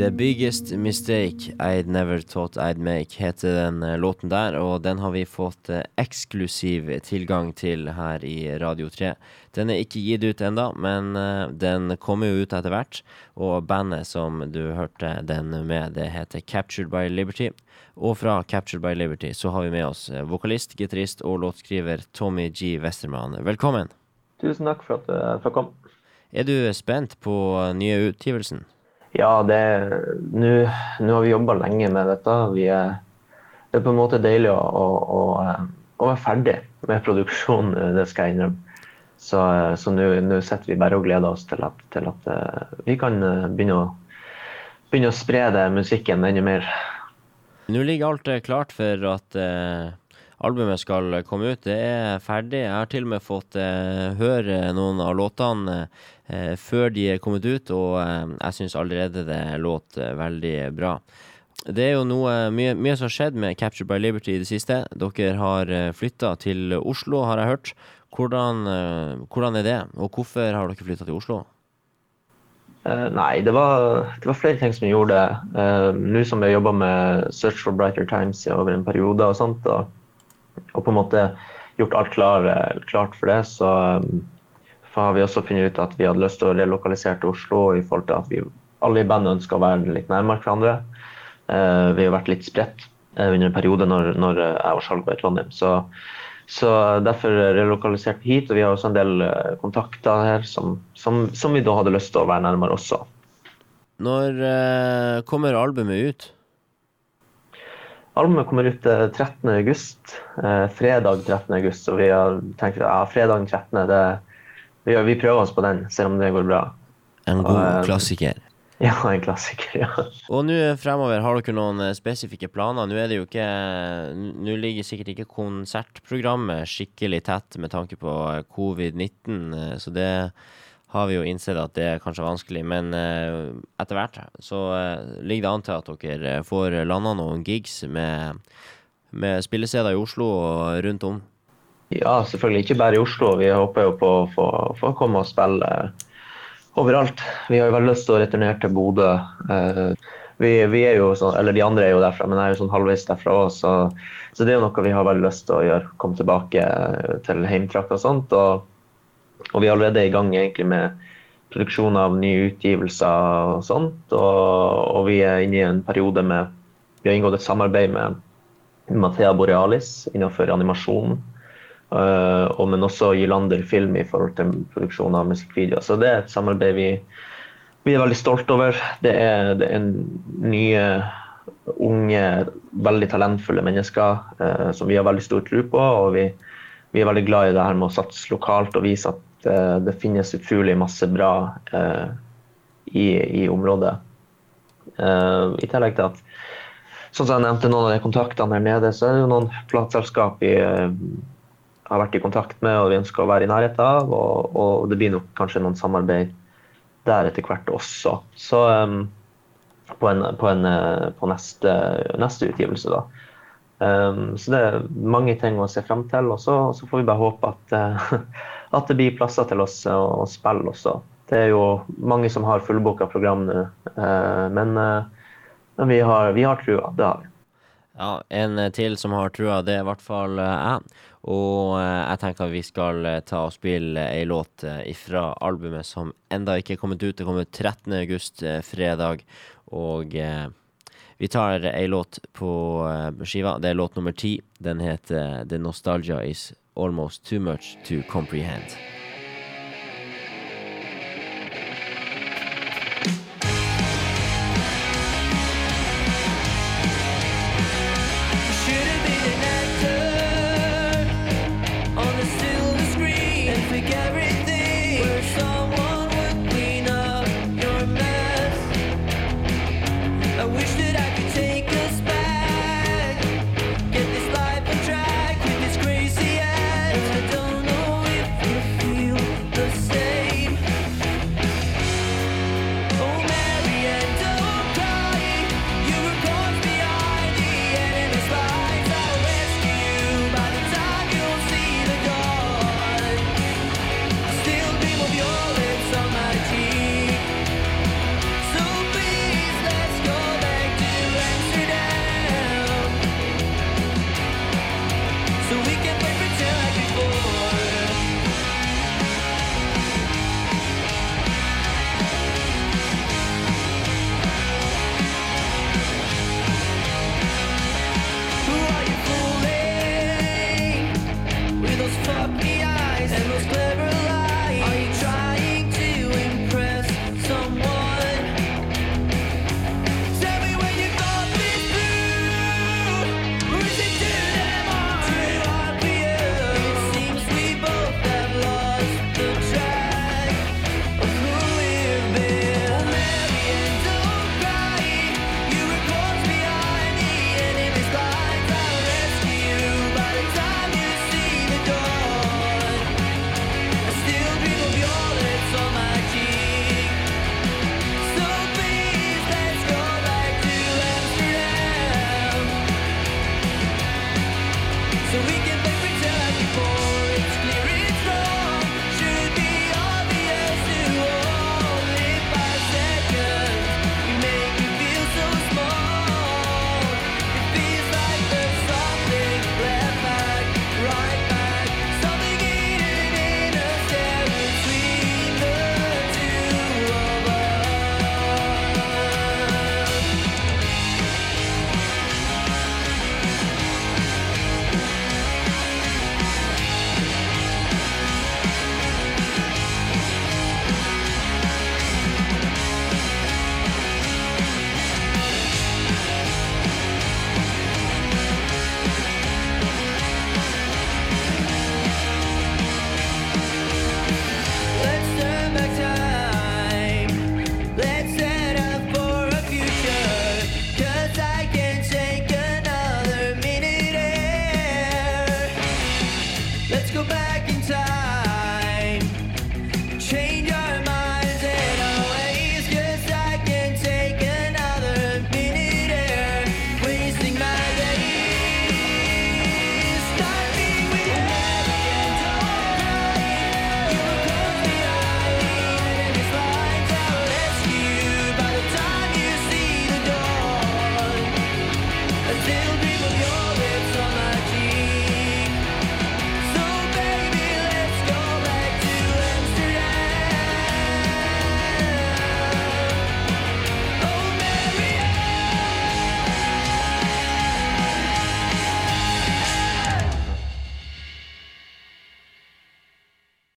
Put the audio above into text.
The Biggest Mistake I'd Never Thought I'd Make heter den eh, låten der, og den har vi fått eh, eksklusiv tilgang til her i Radio 3. Den er ikke gitt ut enda, men eh, den kommer jo ut etter hvert. Og bandet som du hørte den med, det heter Captured by Liberty. Og fra Captured by Liberty så har vi med oss vokalist, gitarist og låtskriver Tommy G. Westermann. Velkommen. Tusen takk for at du fikk komme. Er du spent på nye utgivelsen? Ja, Nå har vi jobba lenge med dette. Er, det er på en måte deilig å, å, å, være ferdig med produksjonen, det skal jeg innrømme. Så, nå sitter vi bare og gleder oss til at, til at eh, vi kan eh, begynne å, begynne å spre det musikken enda mer. Nå ligger alt klart for at eh, albumet skal komme ut. Det er ferdig. Jeg har til og med fått eh, høre noen av låtene eh, før de er kommet ut, og eh, jeg syns allerede det låt veldig bra. Det er jo noe mye, mye, som har skjedd med Capture by Liberty i det siste. Dere har eh, flytta til Oslo, har jeg hørt. Hvordan, eh, hvordan er det, og hvorfor har dere flytta til Oslo? Uh, nei, det var, det var, flere ting som gjorde det. Uh, Nå som vi har jobba med Search for Brighter Times over en periode, og sånt, og og på en måte gjort alt klar, klart for det, så um, har vi også funnet ut at vi hadde lyst til å relokalisere til Oslo i forhold til at vi alle i bandet ønsker å være litt nærmere hverandre. Uh, vi har vært litt spredt uh, under en periode når, når jeg og Skjalg var i Trondheim. Så, så, derfor relokaliserte vi hit. Og vi har også en del uh, kontakter her som, som, som, vi da hadde lyst til å være nærmere også. Når kommer albumet ut? Albumet kommer ut 13.8. Eh, eh, fredag 13.8. Så vi har tenkt at ja, fredag 13. Det, vi, vi, prøver oss på den, selv om det går bra. En god og, klassiker. Ja, en klassiker. ja. Og nå fremover, har dere noen eh, spesifikke planer? Nå er det jo ikke Nå ligger sikkert ikke konsertprogrammet skikkelig tett med tanke på covid-19, så det har vi jo innsett at det er kanskje vanskelig, men uh, etter hvert så uh, ligger det an til at dere får landa noen gigs med, med spillesteder i Oslo og rundt om. Ja, selvfølgelig ikke bare i Oslo. Vi håper jo på å få komme og spille overalt. Vi har jo veldig lyst til å returnere til Bodø. Uh, vi, vi, er jo sånn, eller De andre er jo derfra, men jeg er jo sånn halvveis derfra òg. Så, så, det er jo noe vi har veldig lyst til å gjøre. Komme tilbake til heimtrakt og sånt. og og vi er allerede i gang egentlig med produksjon av nye utgivelser og sånt. Og, og, vi er inne i en periode med Vi har inngått et samarbeid med Mathea Borealis innenfor animasjon. Uh, og men også Gylander Film i forhold til produksjon av musikkvideoer. Så det er et samarbeid vi, vi er veldig stolt over. Det er, det er nye, unge, veldig talentfulle mennesker uh, som vi har veldig stor tro på. Og vi, vi, er veldig glad i det her med å satse lokalt og vise at det, eh, det finnes utrolig masse bra eh, i, i, området. Eh, I tillegg til at Sånn som jeg nevnte noen av de kontaktene her nede, så er det jo noen plateselskap vi eh, har vært i kontakt med og vi ønsker å være i nærheten av. Og, og det blir nok kanskje noen samarbeid der etter hvert også. Så um, på, en, på, en, på neste, neste, utgivelse, da. Um, så det er mange ting å se frem til. Og så får vi bare håpe at uh, at det blir plasser til oss å spille også. Det er jo mange som har fullbooka program nå, eh, men, eh, men vi, har, vi har trua. Det har vi. Ja, en til som har trua, det er i hvert fall eh, jeg. Og jeg tenker at vi skal ta og spille ei låt fra albumet som enda ikke er kommet ut. Det kommer 13. august, fredag. Og vi tar ei låt på skiva. Det er låt nummer ti. Den heter The Nostalgia Is almost too much to comprehend. We can